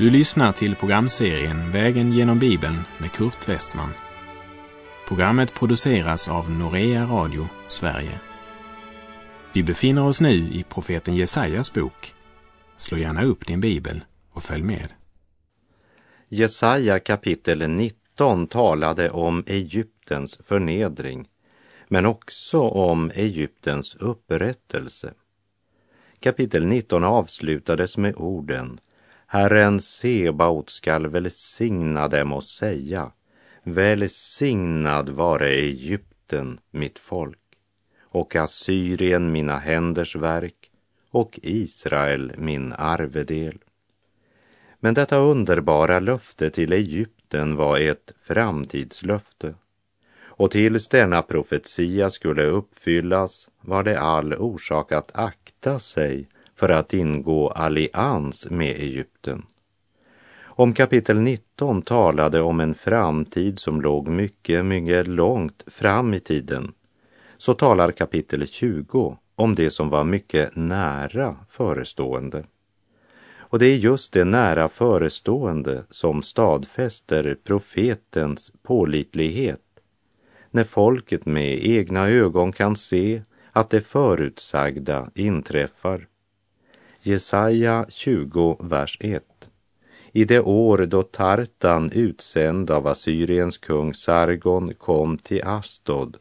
Du lyssnar till programserien Vägen genom Bibeln med Kurt Westman. Programmet produceras av Norea Radio Sverige. Vi befinner oss nu i profeten Jesajas bok. Slå gärna upp din bibel och följ med. Jesaja kapitel 19 talade om Egyptens förnedring, men också om Egyptens upprättelse. Kapitel 19 avslutades med orden Herren Sebaot skall välsigna dem och säga Välsignad vare Egypten, mitt folk, och Assyrien mina händers verk och Israel min arvedel. Men detta underbara löfte till Egypten var ett framtidslöfte. Och tills denna profetia skulle uppfyllas var det all orsak att akta sig för att ingå allians med Egypten. Om kapitel 19 talade om en framtid som låg mycket, mycket långt fram i tiden, så talar kapitel 20 om det som var mycket nära förestående. Och det är just det nära förestående som stadfäster profetens pålitlighet när folket med egna ögon kan se att det förutsagda inträffar. Jesaja 20, vers 1. I det år då Tartan, utsänd av Assyriens kung Sargon, kom till Astod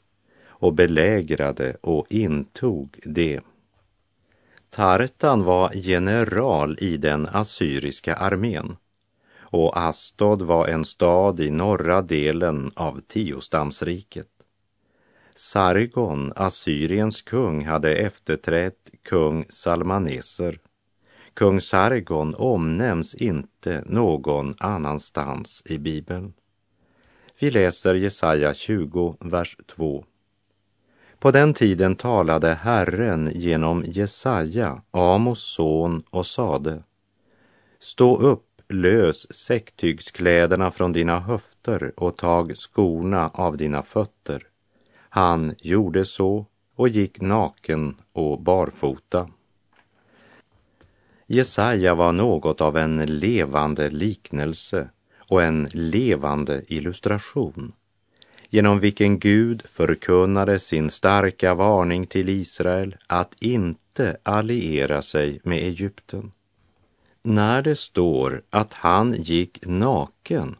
och belägrade och intog det. Tartan var general i den assyriska armén och Astod var en stad i norra delen av tiostamsriket. Sargon, Assyriens kung, hade efterträtt kung Salmaneser. Kung Sargon omnämns inte någon annanstans i Bibeln. Vi läser Jesaja 20, vers 2. På den tiden talade Herren genom Jesaja, Amos son, och sade Stå upp, lös säcktygskläderna från dina höfter och tag skorna av dina fötter. Han gjorde så och gick naken och barfota. Jesaja var något av en levande liknelse och en levande illustration genom vilken Gud förkunnade sin starka varning till Israel att inte alliera sig med Egypten. När det står att han gick naken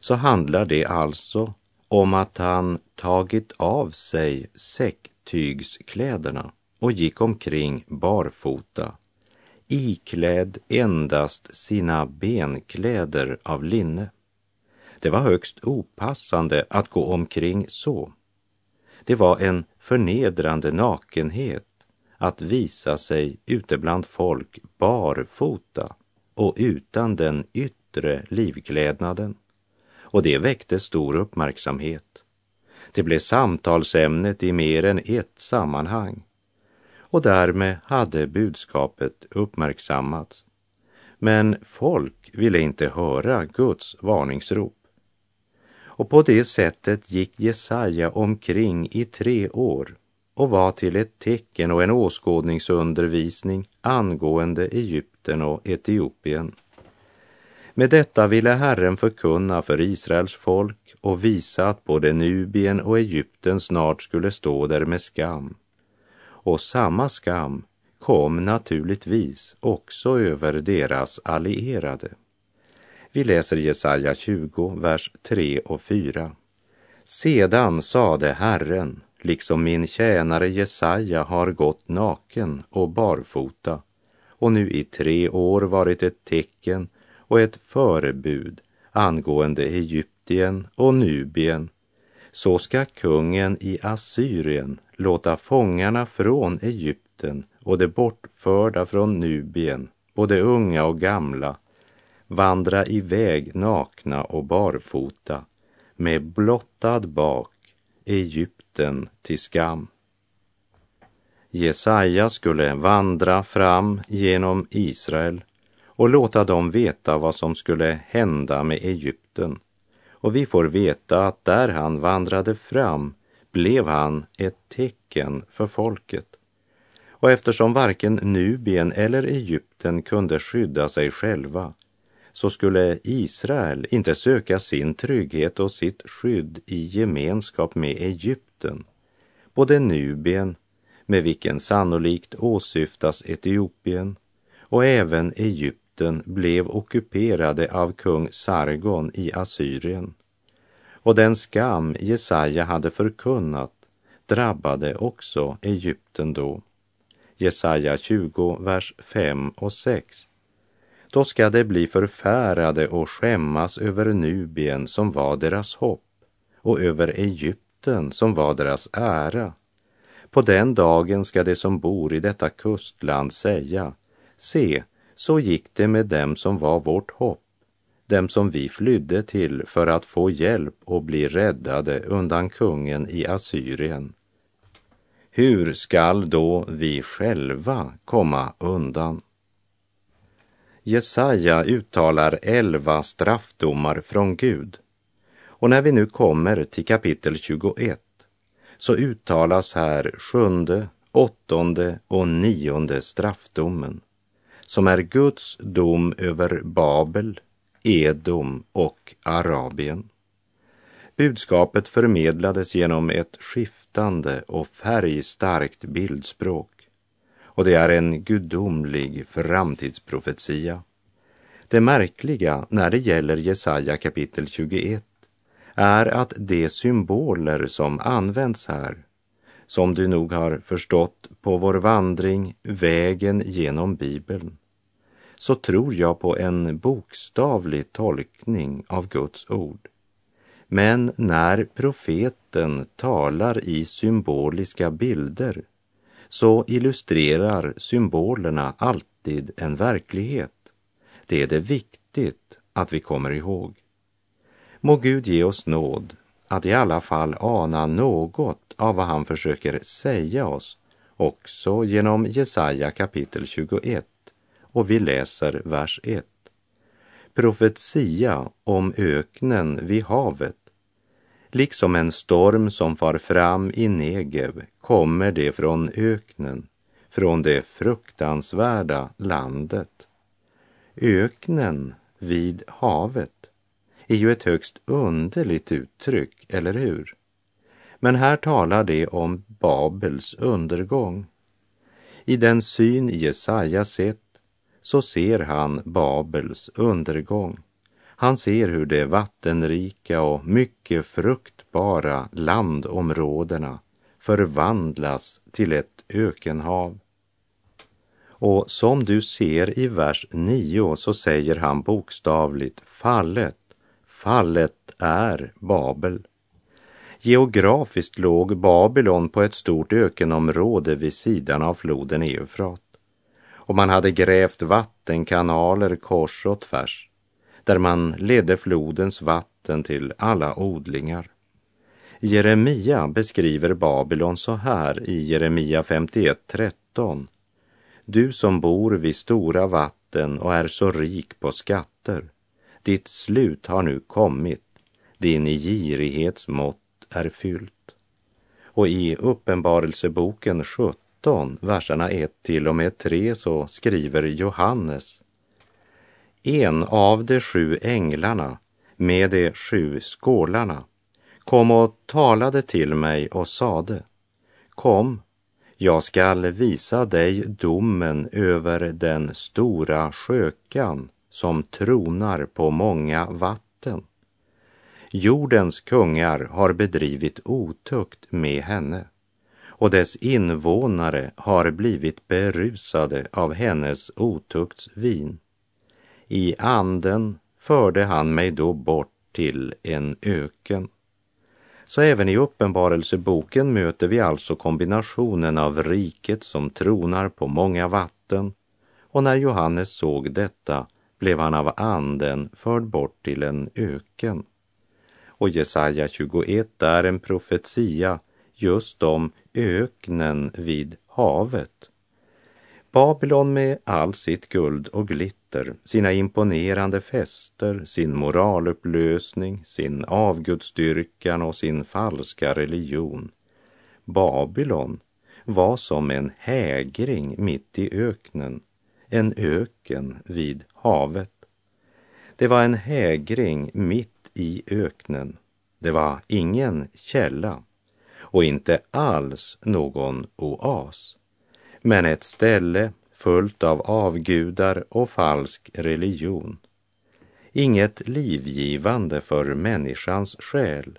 så handlar det alltså om att han tagit av sig säcktygskläderna och gick omkring barfota, iklädd endast sina benkläder av linne. Det var högst opassande att gå omkring så. Det var en förnedrande nakenhet att visa sig ute bland folk barfota och utan den yttre livklädnaden. Och det väckte stor uppmärksamhet. Det blev samtalsämnet i mer än ett sammanhang. Och därmed hade budskapet uppmärksammats. Men folk ville inte höra Guds varningsrop. Och på det sättet gick Jesaja omkring i tre år och var till ett tecken och en åskådningsundervisning angående Egypten och Etiopien. Med detta ville Herren förkunna för Israels folk och visa att både Nubien och Egypten snart skulle stå där med skam. Och samma skam kom naturligtvis också över deras allierade. Vi läser Jesaja 20, vers 3 och 4. Sedan sade Herren, liksom min tjänare Jesaja har gått naken och barfota och nu i tre år varit ett tecken och ett förebud angående Egyptien och Nubien, så ska kungen i Assyrien låta fångarna från Egypten och de bortförda från Nubien, både unga och gamla, vandra iväg nakna och barfota med blottad bak Egypten till skam. Jesaja skulle vandra fram genom Israel och låta dem veta vad som skulle hända med Egypten. Och vi får veta att där han vandrade fram blev han ett tecken för folket. Och eftersom varken Nubien eller Egypten kunde skydda sig själva så skulle Israel inte söka sin trygghet och sitt skydd i gemenskap med Egypten, både Nubien, med vilken sannolikt åsyftas Etiopien, och även Egypten blev ockuperade av kung Sargon i Assyrien. Och den skam Jesaja hade förkunnat drabbade också Egypten då. Jesaja 20, vers 5 och 6. Då ska de bli förfärade och skämmas över Nubien som var deras hopp och över Egypten som var deras ära. På den dagen ska de som bor i detta kustland säga, se, så gick det med dem som var vårt hopp, dem som vi flydde till för att få hjälp och bli räddade undan kungen i Assyrien. Hur skall då vi själva komma undan? Jesaja uttalar elva straffdomar från Gud. Och när vi nu kommer till kapitel 21 så uttalas här sjunde, åttonde och nionde straffdomen som är Guds dom över Babel, Edom och Arabien. Budskapet förmedlades genom ett skiftande och färgstarkt bildspråk och det är en gudomlig framtidsprofetia. Det märkliga när det gäller Jesaja kapitel 21 är att de symboler som används här, som du nog har förstått på vår vandring vägen genom Bibeln, så tror jag på en bokstavlig tolkning av Guds ord. Men när profeten talar i symboliska bilder så illustrerar symbolerna alltid en verklighet. Det är det viktigt att vi kommer ihåg. Må Gud ge oss nåd att i alla fall ana något av vad han försöker säga oss också genom Jesaja kapitel 21 och vi läser vers 1. Profetia om öknen vid havet Liksom en storm som far fram i Negev kommer det från öknen, från det fruktansvärda landet. Öknen vid havet är ju ett högst underligt uttryck, eller hur? Men här talar det om Babels undergång. I den syn Jesaja sett så ser han Babels undergång. Han ser hur de vattenrika och mycket fruktbara landområdena förvandlas till ett ökenhav. Och som du ser i vers 9 så säger han bokstavligt fallet, fallet är Babel. Geografiskt låg Babylon på ett stort ökenområde vid sidan av floden Eufrat. Och man hade grävt vattenkanaler kors och tvärs där man ledde flodens vatten till alla odlingar. Jeremia beskriver Babylon så här i Jeremia 51.13. Du som bor vid stora vatten och är så rik på skatter, ditt slut har nu kommit, din girighets mått är fyllt. Och i Uppenbarelseboken 17, verserna 1 till och med 3 så skriver Johannes en av de sju änglarna med de sju skålarna kom och talade till mig och sade Kom, jag skall visa dig domen över den stora skökan som tronar på många vatten. Jordens kungar har bedrivit otukt med henne och dess invånare har blivit berusade av hennes otukts vin. I anden förde han mig då bort till en öken. Så även i Uppenbarelseboken möter vi alltså kombinationen av riket som tronar på många vatten och när Johannes såg detta blev han av anden förd bort till en öken. Och Jesaja 21 är en profetia just om öknen vid havet. Babylon med all sitt guld och glitter, sina imponerande fester, sin moralupplösning, sin avgudsdyrkan och sin falska religion. Babylon var som en hägring mitt i öknen, en öken vid havet. Det var en hägring mitt i öknen. Det var ingen källa och inte alls någon oas, men ett ställe fullt av avgudar och falsk religion. Inget livgivande för människans själ.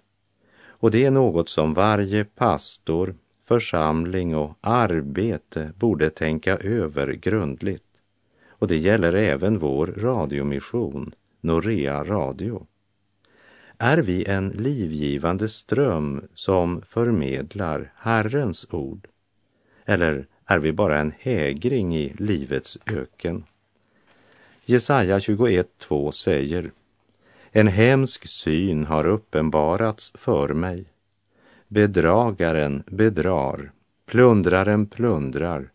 Och det är något som varje pastor, församling och arbete borde tänka över grundligt. Och det gäller även vår radiomission, Norea Radio. Är vi en livgivande ström som förmedlar Herrens ord? Eller är vi bara en hägring i livets öken? Jesaja 21.2 säger En hemsk syn har uppenbarats för mig. Bedragaren bedrar, plundraren plundrar.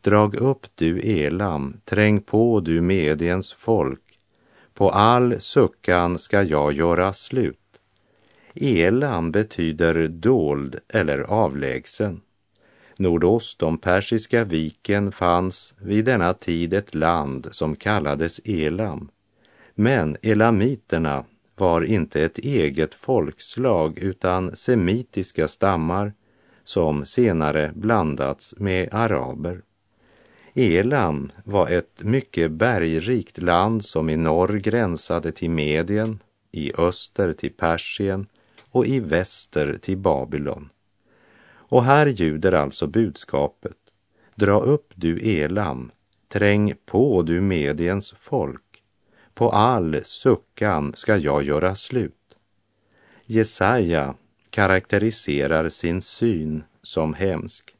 Drag upp du Elam, träng på du Mediens folk. På all suckan ska jag göra slut. Elam betyder dold eller avlägsen. Nordost om Persiska viken fanns vid denna tid ett land som kallades Elam. Men elamiterna var inte ett eget folkslag utan semitiska stammar som senare blandats med araber. Elam var ett mycket bergrikt land som i norr gränsade till Medien, i öster till Persien och i väster till Babylon. Och här ljuder alltså budskapet. Dra upp du Elam, träng på du Mediens folk. På all suckan ska jag göra slut. Jesaja karaktäriserar sin syn som hemsk.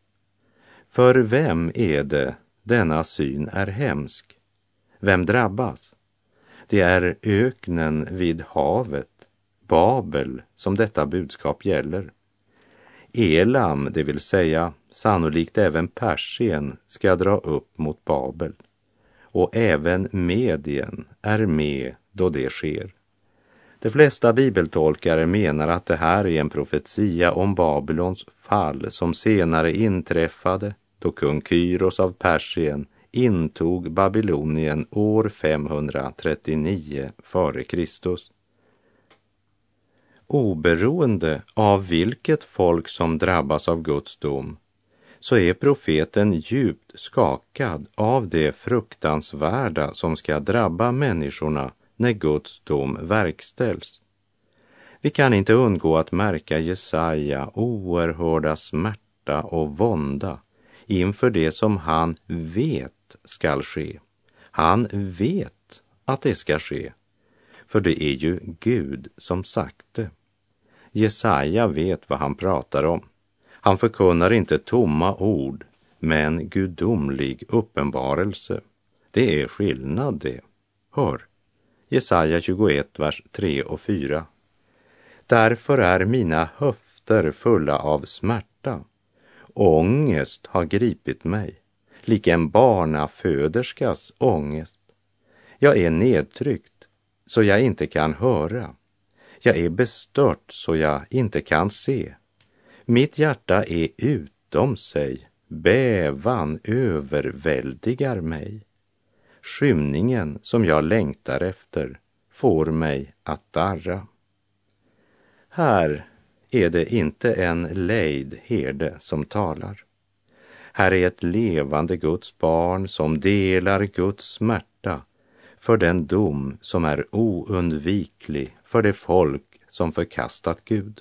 För vem är det denna syn är hemsk? Vem drabbas? Det är öknen vid havet, Babel, som detta budskap gäller. Elam, det vill säga sannolikt även Persien, ska dra upp mot Babel. Och även Medien är med då det sker. De flesta bibeltolkare menar att det här är en profetia om Babylons fall som senare inträffade då kung Kyros av Persien intog Babylonien år 539 f.Kr. Oberoende av vilket folk som drabbas av Guds dom så är profeten djupt skakad av det fruktansvärda som ska drabba människorna när Guds dom verkställs. Vi kan inte undgå att märka Jesaja oerhörda smärta och vånda inför det som han vet skall ske. Han vet att det ska ske, för det är ju Gud som sagt det. Jesaja vet vad han pratar om. Han förkunnar inte tomma ord, men gudomlig uppenbarelse. Det är skillnad det. Hör, Jesaja 21, vers 3 och 4. Därför är mina höfter fulla av smärta. Ångest har gripit mig, lik en barnaföderskas ångest. Jag är nedtryckt, så jag inte kan höra. Jag är bestört så jag inte kan se. Mitt hjärta är utom sig, bävan överväldigar mig. Skymningen som jag längtar efter får mig att darra. Här är det inte en lejd herde som talar. Här är ett levande Guds barn som delar Guds smärta för den dom som är oundviklig för det folk som förkastat Gud.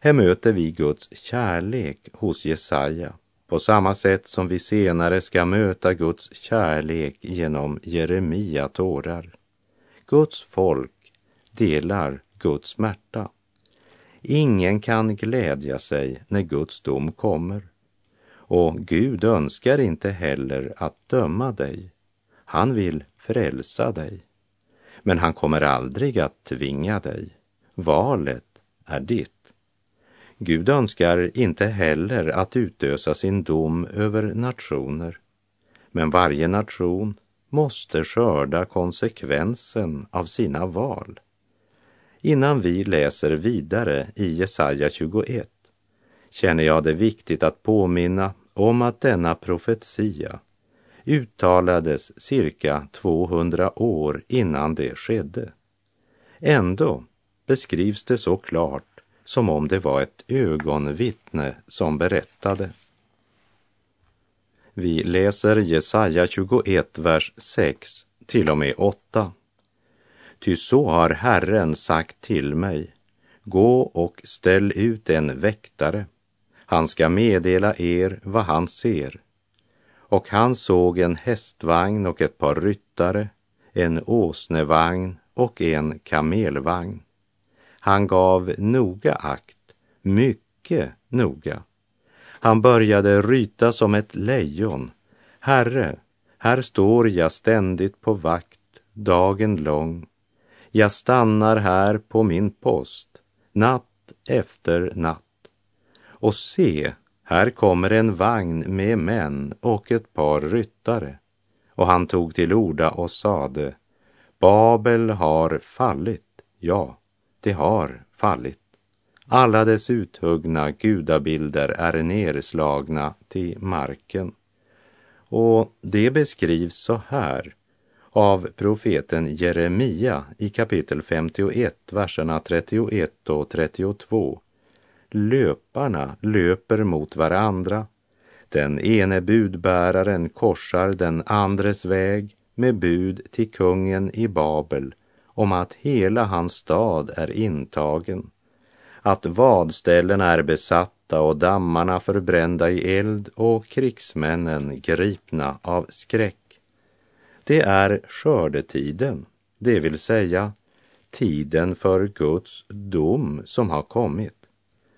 Här möter vi Guds kärlek hos Jesaja på samma sätt som vi senare ska möta Guds kärlek genom Jeremia tårar. Guds folk delar Guds smärta. Ingen kan glädja sig när Guds dom kommer. Och Gud önskar inte heller att döma dig. Han vill frälsa dig. Men han kommer aldrig att tvinga dig. Valet är ditt. Gud önskar inte heller att utösa sin dom över nationer. Men varje nation måste skörda konsekvensen av sina val. Innan vi läser vidare i Jesaja 21 känner jag det viktigt att påminna om att denna profetia uttalades cirka 200 år innan det skedde. Ändå beskrivs det så klart som om det var ett ögonvittne som berättade. Vi läser Jesaja 21, vers 6 till och med 8. Ty så har Herren sagt till mig, gå och ställ ut en väktare. Han ska meddela er vad han ser. Och han såg en hästvagn och ett par ryttare, en åsnevagn och en kamelvagn. Han gav noga akt, mycket noga. Han började ryta som ett lejon. Herre, här står jag ständigt på vakt, dagen lång. Jag stannar här på min post, natt efter natt. Och se, här kommer en vagn med män och ett par ryttare. Och han tog till orda och sade, Babel har fallit, ja, det har fallit. Alla dess uthuggna gudabilder är nerslagna till marken. Och det beskrivs så här av profeten Jeremia i kapitel 51, verserna 31 och 32. Löparna löper mot varandra. Den ene budbäraren korsar den andres väg med bud till kungen i Babel om att hela hans stad är intagen, att vadställena är besatta och dammarna förbrända i eld och krigsmännen gripna av skräck. Det är skördetiden, det vill säga tiden för Guds dom som har kommit.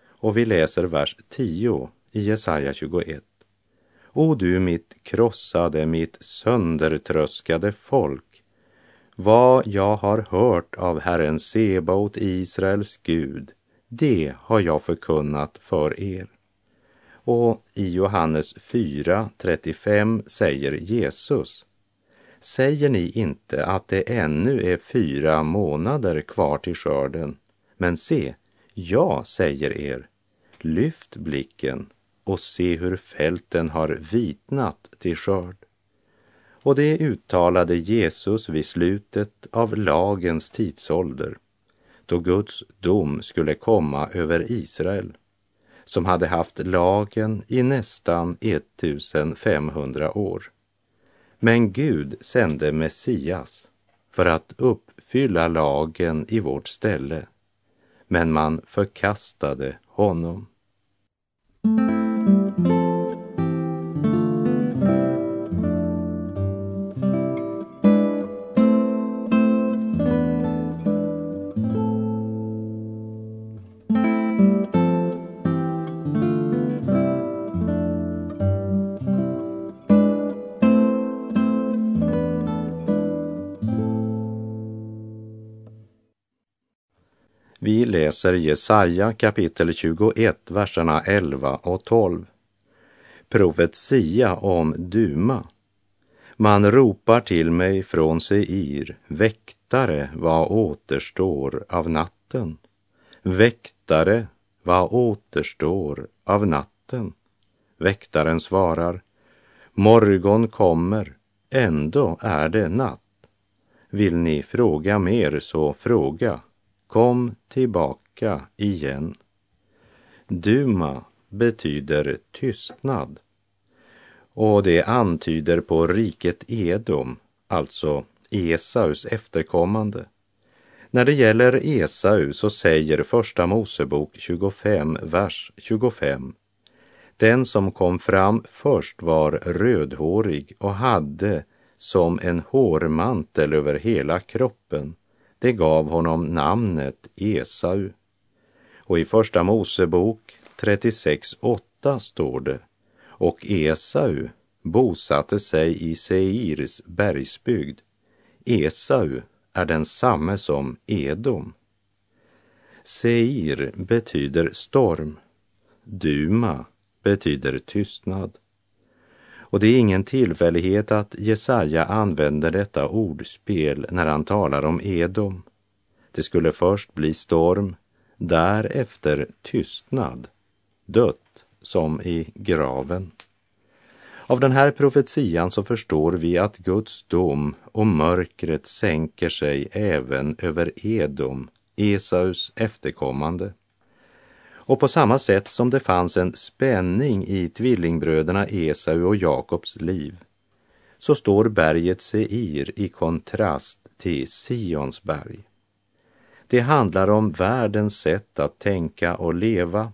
Och vi läser vers 10 i Jesaja 21. O du mitt krossade, mitt söndertröskade folk, vad jag har hört av Herren Sebaot, Israels Gud, det har jag förkunnat för er. Och i Johannes 4.35 säger Jesus, Säger ni inte att det ännu är fyra månader kvar till skörden? Men se, jag säger er, lyft blicken och se hur fälten har vitnat till skörd. Och det uttalade Jesus vid slutet av lagens tidsålder, då Guds dom skulle komma över Israel, som hade haft lagen i nästan 1500 år. Men Gud sände Messias för att uppfylla lagen i vårt ställe. Men man förkastade honom. Läser Jesaja kapitel 21, verserna 11 och 12. Profetia om Duma. Man ropar till mig från Seir, väktare, vad återstår av natten? Väktare, vad återstår av natten? Väktaren svarar, morgon kommer, ändå är det natt. Vill ni fråga mer så fråga, Kom tillbaka igen. Duma betyder tystnad och det antyder på riket Edom, alltså Esaus efterkommande. När det gäller Esau så säger Första Mosebok 25, vers 25. Den som kom fram först var rödhårig och hade som en hårmantel över hela kroppen det gav honom namnet Esau. Och i Första Mosebok 36.8 står det, och Esau bosatte sig i Seirs bergsbygd. Esau är densamme som Edom. Seir betyder storm. Duma betyder tystnad. Och det är ingen tillfällighet att Jesaja använder detta ordspel när han talar om Edom. Det skulle först bli storm, därefter tystnad, dött som i graven. Av den här profetian så förstår vi att Guds dom och mörkret sänker sig även över Edom, Esaus efterkommande. Och på samma sätt som det fanns en spänning i tvillingbröderna Esau och Jakobs liv, så står berget Seir i kontrast till Sions berg. Det handlar om världens sätt att tänka och leva,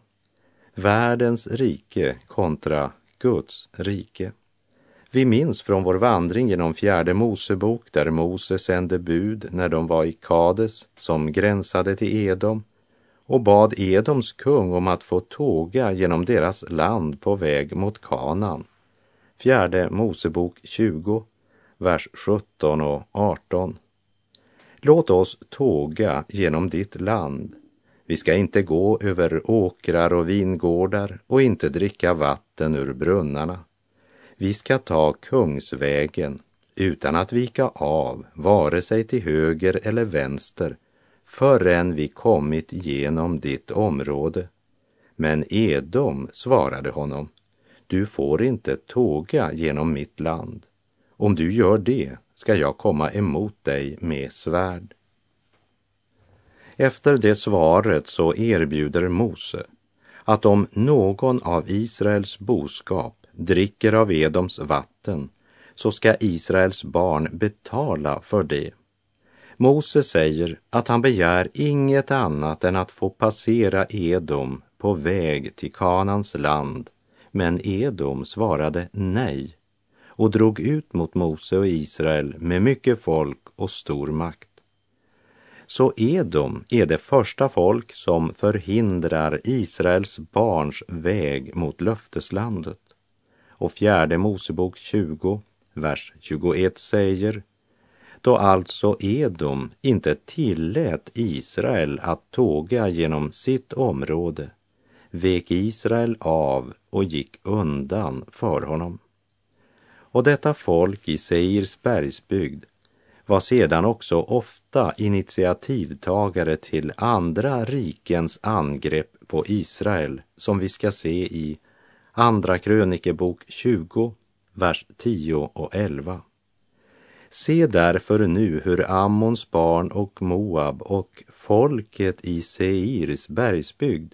världens rike kontra Guds rike. Vi minns från vår vandring genom fjärde Mosebok där Mose sände bud när de var i Kades som gränsade till Edom och bad Edoms kung om att få tåga genom deras land på väg mot Kanan. Fjärde Mosebok 20, vers 17 och 18. Låt oss tåga genom ditt land. Vi ska inte gå över åkrar och vingårdar och inte dricka vatten ur brunnarna. Vi ska ta kungsvägen utan att vika av, vare sig till höger eller vänster, förrän vi kommit genom ditt område. Men Edom svarade honom, du får inte tåga genom mitt land. Om du gör det ska jag komma emot dig med svärd. Efter det svaret så erbjuder Mose att om någon av Israels boskap dricker av Edoms vatten så ska Israels barn betala för det. Mose säger att han begär inget annat än att få passera Edom på väg till Kanans land, men Edom svarade nej och drog ut mot Mose och Israel med mycket folk och stor makt. Så Edom är det första folk som förhindrar Israels barns väg mot löfteslandet. Och fjärde Mosebok 20, vers 21 säger då alltså Edom inte tillät Israel att tåga genom sitt område vek Israel av och gick undan för honom. Och detta folk i Seirs bergsbygd var sedan också ofta initiativtagare till andra rikens angrepp på Israel som vi ska se i Andra krönikebok 20, vers 10 och 11. Se därför nu hur Ammons barn och Moab och folket i Seirs bergsbygd,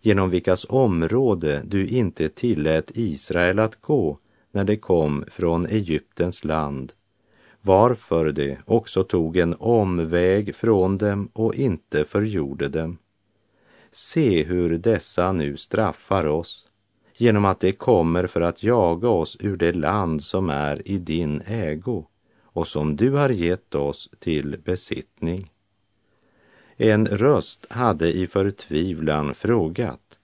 genom vilkas område du inte tillät Israel att gå när det kom från Egyptens land, varför det också tog en omväg från dem och inte förgjorde dem. Se hur dessa nu straffar oss genom att de kommer för att jaga oss ur det land som är i din ägo och som du har gett oss till besittning. En röst hade i förtvivlan frågat,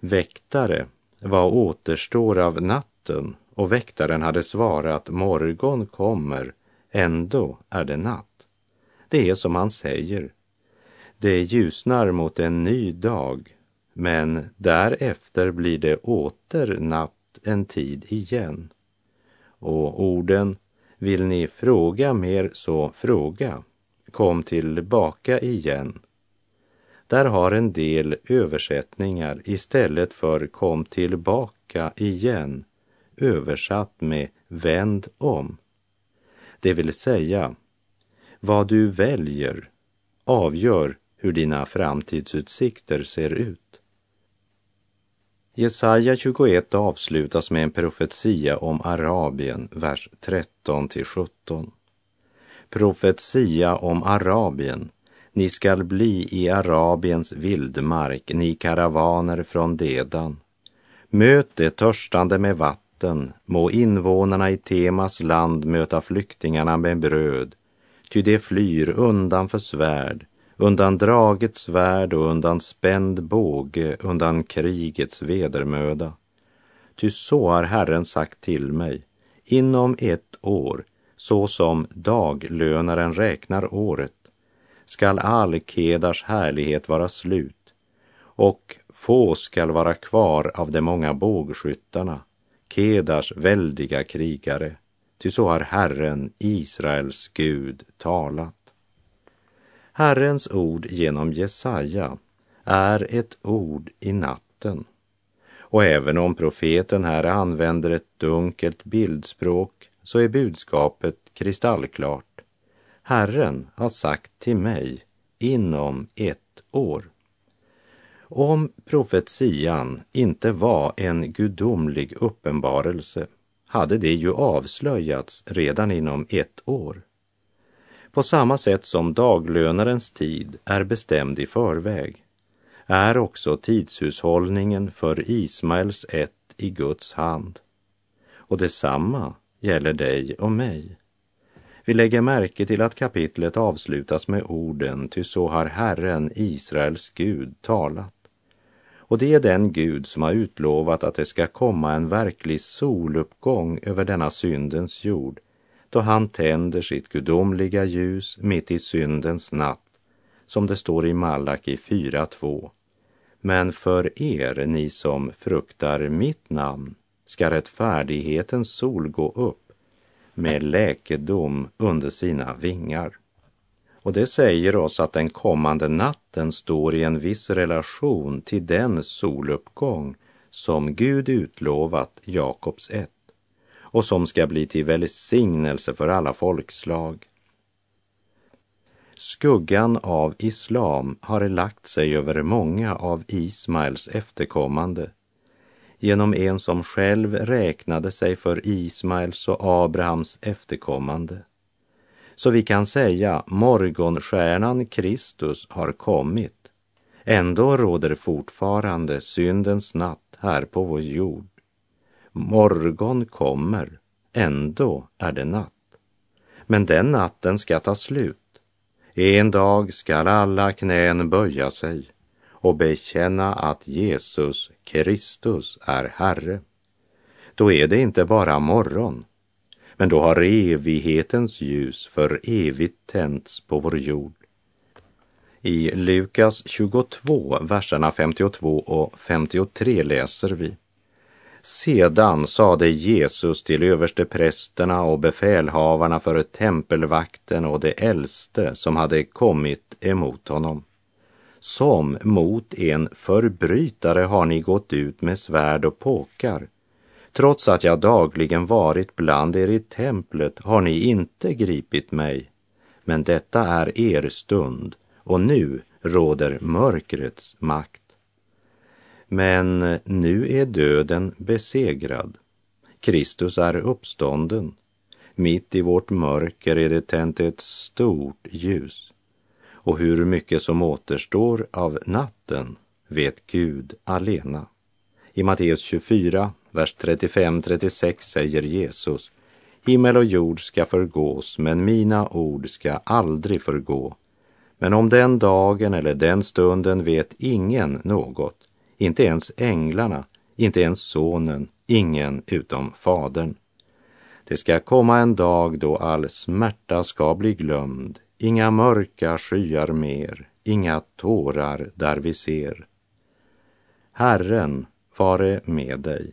väktare, vad återstår av natten? Och väktaren hade svarat, morgon kommer, ändå är det natt. Det är som han säger, det ljusnar mot en ny dag, men därefter blir det åter natt en tid igen. Och orden vill ni fråga mer så fråga. Kom tillbaka igen. Där har en del översättningar istället för kom tillbaka igen översatt med vänd om. Det vill säga, vad du väljer avgör hur dina framtidsutsikter ser ut. Jesaja 21 avslutas med en profetia om Arabien, vers 13 till 17. Profetia om Arabien. Ni skall bli i Arabiens vildmark, ni karavaner från Dedan. Möt det törstande med vatten, må invånarna i Temas land möta flyktingarna med bröd, ty de flyr undan för svärd, undan dragets svärd och undan spänd båge, undan krigets vedermöda. Ty så har Herren sagt till mig, inom ett år, så som daglönaren räknar året, skall all Kedars härlighet vara slut och få skall vara kvar av de många bågskyttarna, Kedars väldiga krigare, ty så har Herren, Israels Gud, talat. Herrens ord genom Jesaja är ett ord i natten Och även om profeten här använder ett dunkelt bildspråk så är budskapet kristallklart. Herren har sagt till mig inom ett år. Om profetian inte var en gudomlig uppenbarelse hade det ju avslöjats redan inom ett år. På samma sätt som daglönarens tid är bestämd i förväg är också tidshushållningen för Ismaels ett i Guds hand. Och detsamma gäller dig och mig. Vi lägger märke till att kapitlet avslutas med orden, ty så har Herren, Israels Gud, talat. Och det är den Gud som har utlovat att det ska komma en verklig soluppgång över denna syndens jord, då han tänder sitt gudomliga ljus mitt i syndens natt, som det står i Malaki 4.2. Men för er, ni som fruktar mitt namn, ska rättfärdighetens sol gå upp med läkedom under sina vingar. Och det säger oss att den kommande natten står i en viss relation till den soluppgång som Gud utlovat Jakobs ett och som ska bli till välsignelse för alla folkslag. Skuggan av islam har lagt sig över många av Ismaels efterkommande genom en som själv räknade sig för Ismaels och Abrahams efterkommande. Så vi kan säga morgonstjärnan Kristus har kommit. Ändå råder fortfarande syndens natt här på vår jord. Morgon kommer, ändå är det natt. Men den natten ska ta slut. En dag skall alla knän böja sig och bekänna att Jesus Kristus är Herre. Då är det inte bara morgon, men då har evighetens ljus för evigt tänts på vår jord. I Lukas 22, verserna 52 och 53 läser vi. Sedan sade Jesus till översteprästerna och befälhavarna för tempelvakten och de äldste som hade kommit emot honom. Som mot en förbrytare har ni gått ut med svärd och påkar. Trots att jag dagligen varit bland er i templet har ni inte gripit mig. Men detta är er stund och nu råder mörkrets makt. Men nu är döden besegrad. Kristus är uppstånden. Mitt i vårt mörker är det tänt ett stort ljus. Och hur mycket som återstår av natten vet Gud alena. I Matteus 24, vers 35-36 säger Jesus Himmel och jord ska förgås, men mina ord ska aldrig förgå. Men om den dagen eller den stunden vet ingen något, inte ens änglarna, inte ens sonen, ingen utom fadern. Det ska komma en dag då all smärta ska bli glömd, inga mörka skyar mer, inga tårar där vi ser. Herren vare med dig.